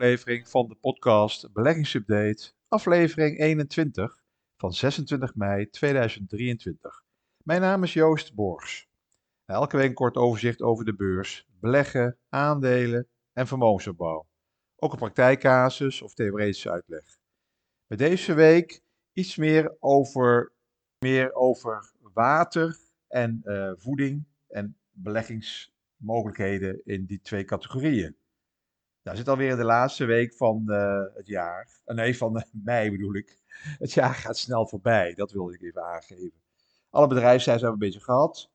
aflevering van de podcast Beleggingsupdate, aflevering 21 van 26 mei 2023. Mijn naam is Joost Borgs. Elke week een kort overzicht over de beurs, beleggen, aandelen en vermogensopbouw. Ook een praktijkcasus of theoretische uitleg. Met deze week iets meer over, meer over water en uh, voeding en beleggingsmogelijkheden in die twee categorieën. Nou, zit alweer in de laatste week van uh, het jaar. Uh, nee, van mei bedoel ik. Het jaar gaat snel voorbij, dat wilde ik even aangeven. Alle bedrijfscijfers hebben we een beetje gehad.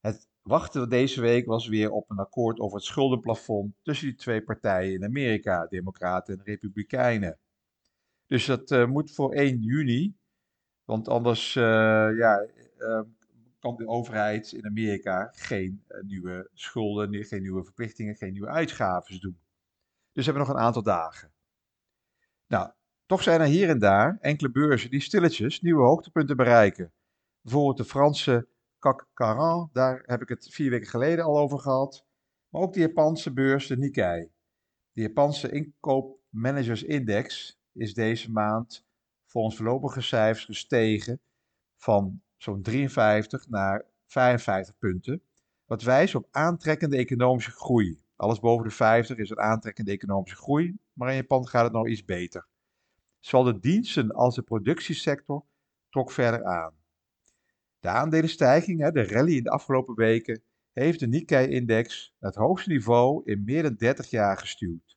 Het wachten deze week was weer op een akkoord over het schuldenplafond tussen die twee partijen in Amerika, Democraten en Republikeinen. Dus dat moet voor 1 juni, want anders ja, kan de overheid in Amerika geen nieuwe schulden, geen nieuwe verplichtingen, geen nieuwe uitgaven doen. Dus we hebben nog een aantal dagen. Nou, toch zijn er hier en daar enkele beurzen die stilletjes nieuwe hoogtepunten bereiken. Bijvoorbeeld de Franse CAC 40, daar heb ik het vier weken geleden al over gehad. Maar ook de Japanse beurs, de Nikkei. De Japanse inkoopmanagersindex is deze maand volgens voorlopige cijfers gestegen van zo'n 53 naar 55 punten. Wat wijst op aantrekkende economische groei. Alles boven de 50 is een aantrekkende economische groei, maar in Japan gaat het nog iets beter. Zowel de diensten als de productiesector trok verder aan. De aandelenstijging, de rally in de afgelopen weken, heeft de Nikkei-index naar het hoogste niveau in meer dan 30 jaar gestuurd.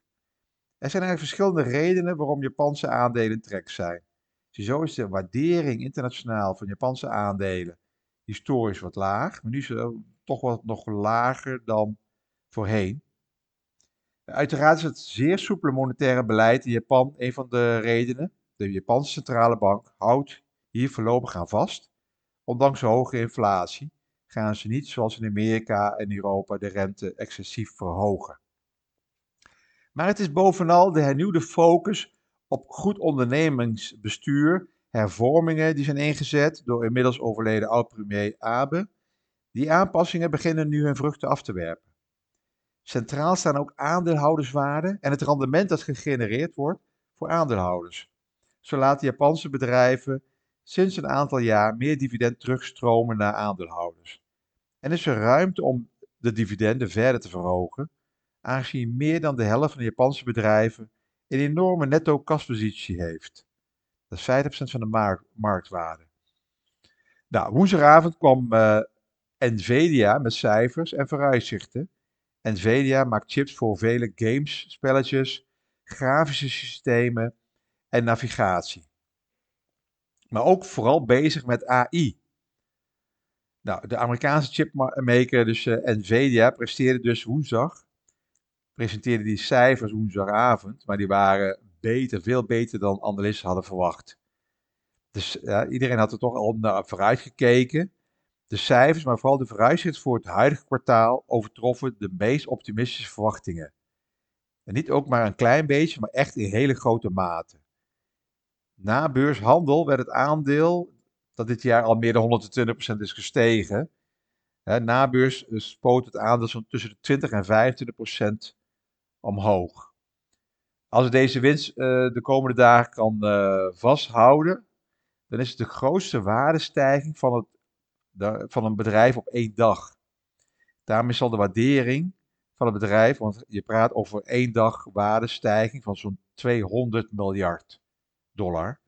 Er zijn eigenlijk verschillende redenen waarom Japanse aandelen trek zijn. Zo is de waardering internationaal van Japanse aandelen historisch wat laag, maar nu is het toch wat nog lager dan voorheen. Uiteraard is het zeer soepele monetaire beleid in Japan een van de redenen. De Japanse centrale bank houdt hier voorlopig aan vast. Ondanks de hoge inflatie gaan ze niet zoals in Amerika en Europa de rente excessief verhogen. Maar het is bovenal de hernieuwde focus op goed ondernemingsbestuur, hervormingen die zijn ingezet door inmiddels overleden oud-premier Abe. Die aanpassingen beginnen nu hun vruchten af te werpen. Centraal staan ook aandeelhouderswaarde en het rendement dat gegenereerd wordt voor aandeelhouders. Zo laten Japanse bedrijven sinds een aantal jaar meer dividend terugstromen naar aandeelhouders. En is er ruimte om de dividenden verder te verhogen, aangezien meer dan de helft van de Japanse bedrijven een enorme netto kaspositie heeft. Dat is 50% van de marktwaarde. Nou, woensdagavond kwam uh, Nvidia met cijfers en vooruitzichten Nvidia maakt chips voor vele games, spelletjes, grafische systemen en navigatie. Maar ook vooral bezig met AI. Nou, de Amerikaanse chipmaker, dus uh, Nvidia, presteerde dus woensdag, presenteerde die cijfers woensdagavond, maar die waren beter, veel beter dan analisten hadden verwacht. Dus iedereen had er toch al naar vooruit gekeken. De cijfers, maar vooral de vooruitzichten voor het huidige kwartaal overtroffen de meest optimistische verwachtingen. En niet ook maar een klein beetje, maar echt in hele grote mate. Na beurshandel werd het aandeel, dat dit jaar al meer dan 120% is gestegen, hè, na beurs spoot het aandeel zo tussen de 20 en 25% omhoog. Als het deze winst uh, de komende dagen kan uh, vasthouden, dan is het de grootste waardestijging van het van een bedrijf op één dag. Daarmee zal de waardering van het bedrijf, want je praat over één dag waardestijging van zo'n 200 miljard dollar.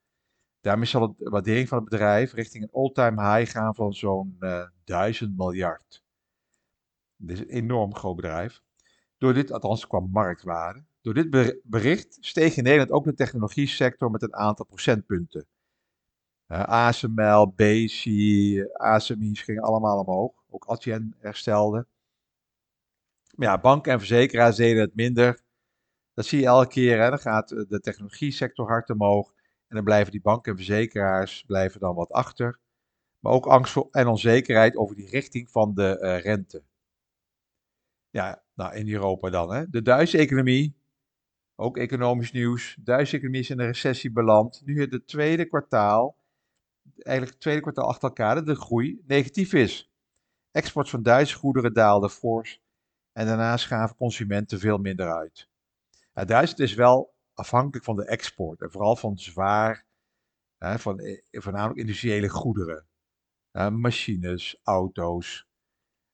Daarmee zal de waardering van het bedrijf richting een all-time high gaan van zo'n uh, eh, 1000 miljard. Dit is een enorm groot bedrijf. Door dit, althans qua marktwaarde, door dit bericht steeg in Nederland ook de technologie sector met een aantal procentpunten. Uh, ASML, BC, ASMI's gingen allemaal omhoog. Ook Adyen herstelde. Maar ja, banken en verzekeraars deden het minder. Dat zie je elke keer. Hè. Dan gaat de technologie sector hard omhoog. En dan blijven die banken en verzekeraars blijven dan wat achter. Maar ook angst en onzekerheid over die richting van de uh, rente. Ja, nou in Europa dan. Hè. De Duitse economie, ook economisch nieuws. De Duitse economie is in een recessie beland. Nu het tweede kwartaal eigenlijk het tweede kwartaal achter elkaar de groei negatief is. Export van Duitse goederen daalde fors en daarnaast gaven consumenten veel minder uit. Ja, Duitsland is wel afhankelijk van de export en vooral van zwaar, hè, van eh, voornamelijk industriële goederen. Machines, auto's.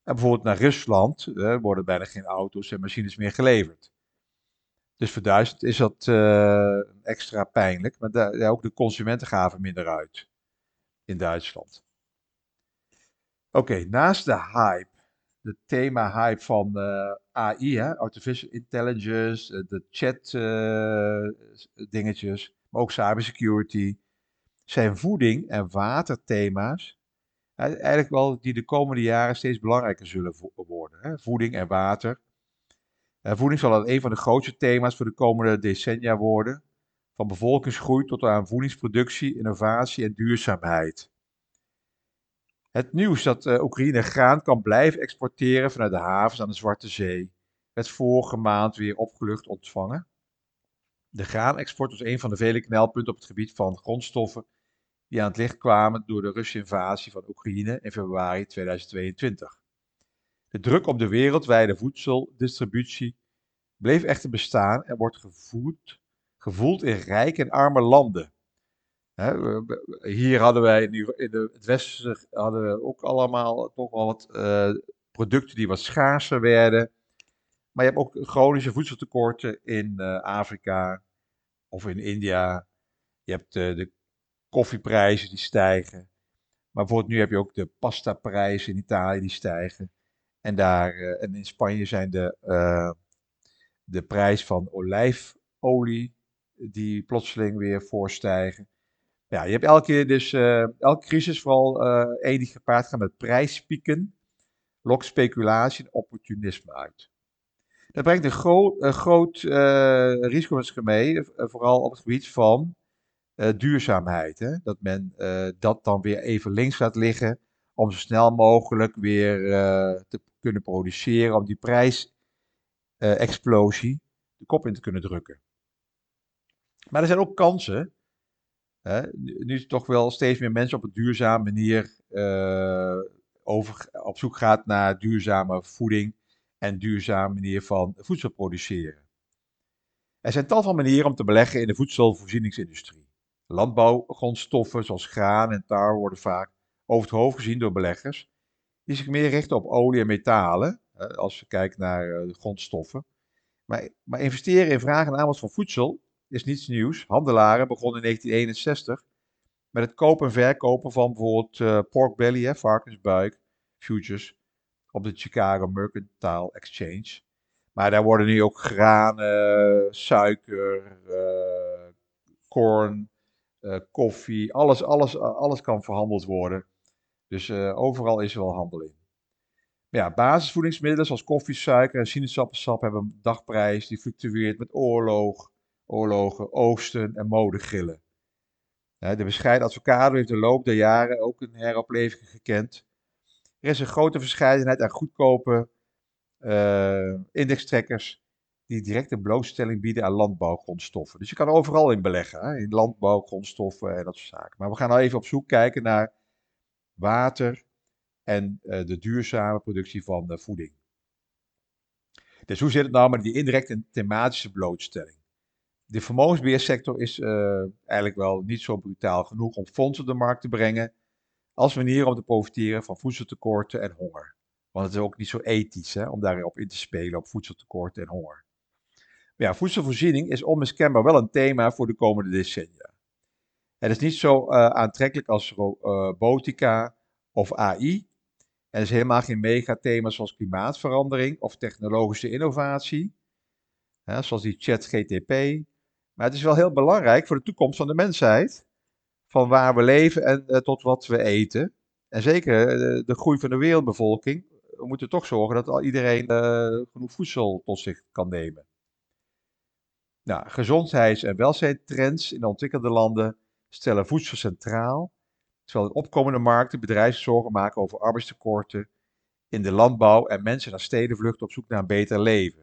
En bijvoorbeeld naar Rusland eh, worden bijna geen auto's en machines meer geleverd. Dus voor Duitsland is dat eh, extra pijnlijk. Maar ja, ook de consumenten gaven minder uit in Duitsland. Oké, naast de hype, de thema-hype van eh, AI, hè, Artificial Intelligence, eh, de chat-dingetjes, maar ook cybersecurity, zijn voeding- en waterthema's eh, eigenlijk wel die de komende jaren steeds belangrijker zullen worden. Hè? Voeding en water. Eh, voeding zal een van de grootste thema's voor de komende decennia worden. Van bevolkingsgroei tot aan voedingsproductie, innovatie en duurzaamheid. Het nieuws dat eh, Oekraïne graan kan blijven exporteren vanuit de havens aan de Zwarte Zee werd vorige maand weer opgelucht ontvangen. De graanexport was een van de vele knelpunten op het gebied van grondstoffen die aan het licht kwamen door de Russische invasie van Oekraïne in februari 2022. De druk op de wereldwijde voedseldistributie bleef echter bestaan en wordt gevoed, gevoeld in rijke en arme landen. Hier hadden wij de- in het westen hadden we ook allemaal toch wel wat eh, producten die wat schaarser werden. Maar je hebt ook chronische voedseltekorten in eh, Afrika of in India. Je hebt eh, de koffieprijzen die stijgen. Maar bijvoorbeeld nu heb je ook de pastaprijzen in Italië die stijgen. En, daar, en in Spanje zijn de, de prijs van olijfolie die plotseling weer voorstijgen. Ja, je hebt elke keer dus, eh, elke crisis vooral eh één gepaard gaat met prijspieken, lokt speculatie en opportunisme uit. Dat brengt een, gro- een groot eh, risico met zich mee, vooral op het gebied van duurzaamheid. Hè? Dat men dat dan weer even links laat liggen om zo snel mogelijk weer te kunnen produceren, om die prijsexplosie de kop in te kunnen drukken. Maar er zijn ook kansen. Hè? Nu toch wel steeds meer mensen op een duurzame manier eh, op zoek gaat naar duurzame voeding en duurzame manier van voedsel produceren. Er zijn tal van manieren om te beleggen in de voedselvoorzieningsindustrie. Landbouwgrondstoffen zoals graan en tar worden vaak over het hoofd gezien door beleggers die zich meer richten op olie en metalen, als we kijken naar eh, grondstoffen. Maar, maar investeren in vraag en aanbod van voedsel is niets nieuws. Handelaren begonnen in 1961 met het kopen en verkopen van bijvoorbeeld eh, pork belly, hè, varkensbuik, futures op de Chicago Mercantile Exchange. Maar daar worden nu ook granen, suiker, eh corn, eh, koffie, alles, alles, alles kan verhandeld worden. Dus overal is er wel handel in. Ja, basisvoedingsmiddelen zoals koffie, suiker en sinaasappelsap hebben een dagprijs die fluctueert met oorlog, oorlogen, oogsten en modegrillen. Hè, de bescheiden avocado heeft de loop der jaren ook een heropleving gekend. Er is een grote verscheidenheid aan goedkope eh, indextrekkers die direct een blootstelling bieden aan landbouwgrondstoffen. Dus je kan overal in beleggen, hè, in landbouwgrondstoffen en dat soort zaken. Maar we gaan nou even op zoek kijken naar water en eh, de duurzame productie van eh, voeding. Dus hoe zit het nou met die indirecte thematische blootstelling? De vermogensbeheersector is eh, eigenlijk wel niet zo brutaal genoeg om fondsen op de markt te brengen als manier om te profiteren van voedseltekorten en honger. Want het is ook niet zo ethisch hè, om daarop in te spelen op voedseltekorten en honger. Maar ja, voedselvoorziening is onmiskenbaar wel een thema voor de komende decennia. Het is niet zo eh, aantrekkelijk als robotica of AI. Er is helemaal geen megathema's zoals klimaatverandering of technologische innovatie, zoals die chat GTP. Maar het is wel heel belangrijk voor de toekomst van de mensheid, van waar we leven en eh, tot wat we eten. En zeker eh, de groei van de wereldbevolking. We moeten toch zorgen dat iedereen eh, genoeg voedsel tot zich kan nemen. Nou, gezondheids- en welzijntrends in de ontwikkelde landen stellen voedsel centraal, terwijl in opkomende markten bedrijven zorgen maken over arbeidstekorten in de landbouw en mensen naar steden vluchten op zoek naar een beter leven.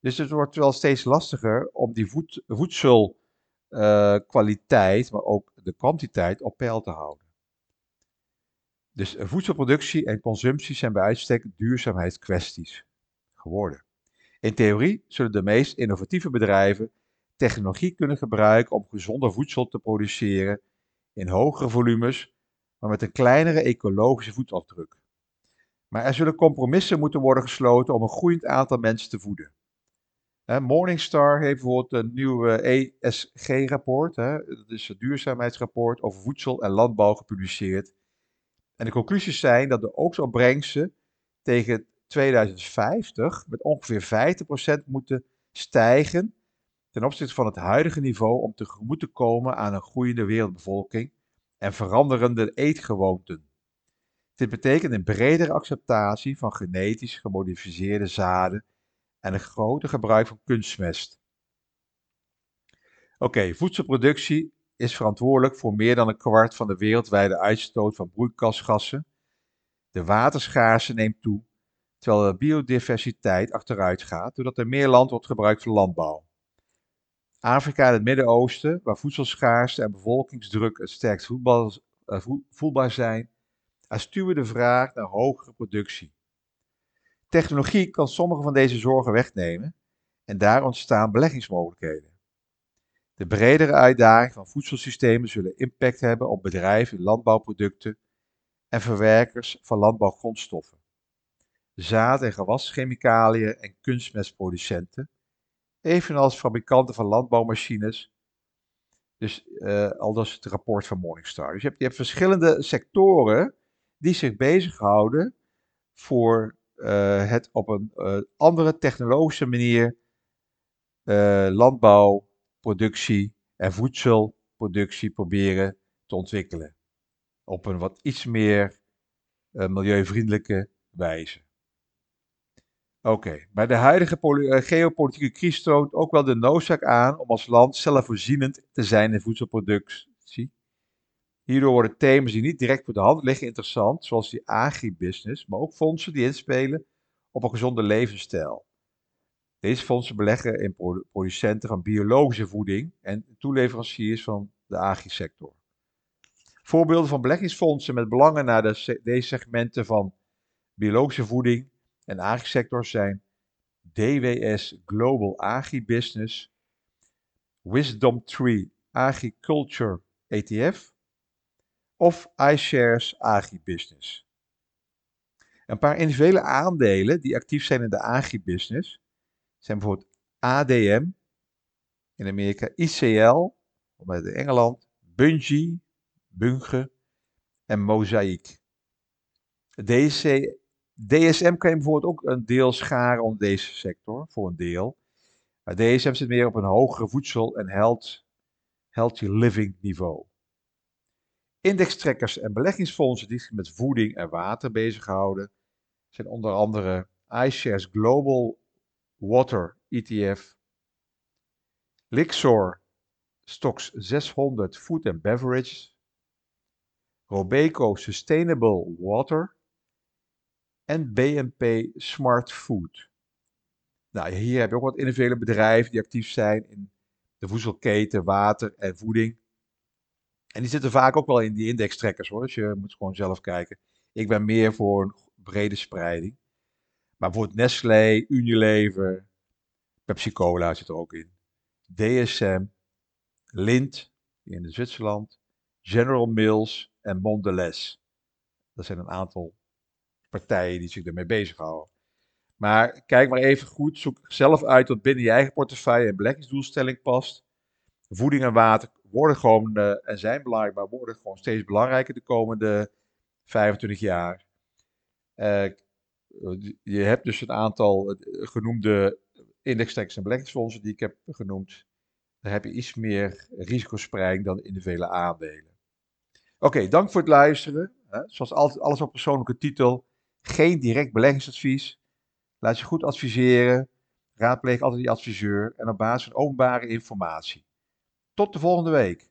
Dus het wordt wel steeds lastiger om die voed- voedselkwaliteit, maar ook de kwantiteit op peil te houden. Dus voedselproductie en consumptie zijn bij uitstek duurzaamheidskwesties geworden. In theorie zullen de meest innovatieve bedrijven technologie kunnen gebruiken om gezonder voedsel te produceren in hogere volumes, maar met een kleinere ecologische voetafdruk. Maar er zullen compromissen moeten worden gesloten om een groeiend aantal mensen te voeden. Morningstar heeft bijvoorbeeld een nieuwe ESG-rapport, dat is het duurzaamheidsrapport over voedsel en landbouw gepubliceerd. En de conclusies zijn dat de oogstopbrengsten tegen 2050 met ongeveer 50% moeten stijgen ten opzichte van het huidige niveau om tegemoet te komen aan een groeiende wereldbevolking en veranderende eetgewoonten. Dit betekent een bredere acceptatie van genetisch gemodificeerde zaden en een groter gebruik van kunstmest. Oké, voedselproductie is verantwoordelijk voor meer dan een kwart van de wereldwijde uitstoot van broeikasgassen. De waterschaarste neemt toe, terwijl de biodiversiteit achteruit gaat doordat er meer land wordt gebruikt voor landbouw. Afrika en het Midden-Oosten, waar voedselschaarste en bevolkingsdruk het sterkst eh, voelbaar zijn, stuwen de vraag naar hogere productie. Technologie kan sommige van deze zorgen wegnemen en daar ontstaan beleggingsmogelijkheden. De bredere uitdagingen van voedselsystemen zullen impact hebben op bedrijven in landbouwproducten en verwerkers van landbouwgrondstoffen, zaad- en gewaschemicaliën en kunstmestproducenten, evenals fabrikanten van landbouwmachines. Dus uh, al dat is het rapport van Morningstar. Dus je hebt, je hebt verschillende sectoren die zich bezighouden voor het op een uh, andere technologische manier landbouwproductie en voedselproductie proberen te ontwikkelen. Op een wat iets meer milieuvriendelijke wijze. Oké, bij de huidige geopolitieke crisis toont ook wel de noodzaak aan om als land zelfvoorzienend te zijn in voedselproductie. Hierdoor worden thema's die niet direct voor de hand liggen interessant, zoals die agribusiness, maar ook fondsen die inspelen op een gezonde levensstijl. Deze fondsen beleggen in producenten van biologische voeding en toeleveranciers van de agrisector. Voorbeelden van beleggingsfondsen met belangen naar de, deze segmenten van biologische voeding en agrisector zijn DWS Global Agribusiness, Wisdom Tree Agriculture ETF of iShares Agribusiness. Een paar individuele aandelen die actief zijn in de agribusiness zijn bijvoorbeeld ADM in Amerika, ICL, in Engeland, Bungie, Bunge en Mosaic. DC DSM kan je bijvoorbeeld ook een deel scharen onder deze sector, voor een deel. Maar DSM zit meer op een hogere voedsel- en health, healthy living niveau. Indextrekkers en beleggingsfondsen die zich met voeding en water bezighouden, zijn onder andere iShares Global Water ETF, Lixor Stocks 600 Food and Beverage, Robeco Sustainable Water, en BNP Smart Food. Nou, hier heb je ook wat individuele bedrijven die actief zijn in de voedselketen, water en voeding. En die zitten vaak ook wel in die indextrekkers hoor, dus je moet gewoon zelf kijken. Ik ben meer voor een brede spreiding. Maar bijvoorbeeld Nestlé, Unilever, Pepsi Cola zit er ook in. DSM, Lindt in Zwitserland, General Mills en Mondelez. Dat zijn een aantal partijen die zich ermee bezighouden. Maar kijk maar even goed, zoek zelf uit wat binnen je eigen portefeuille en beleggingsdoelstelling past. Voeding en water worden gewoon uh, en zijn belangrijk, maar worden gewoon steeds belangrijker de komende 25 jaar. Uh, je hebt dus een aantal eh, genoemde indextrekkers en beleggingsfondsen die ik heb genoemd. Daar heb je iets meer risicospreiding dan in de vele aandelen. Oké, dank voor het luisteren. Zoals altijd, alles op persoonlijke titel. Geen direct beleggingsadvies. Laat je goed adviseren. Raadpleeg altijd die adviseur en op basis van openbare informatie. Tot de volgende week.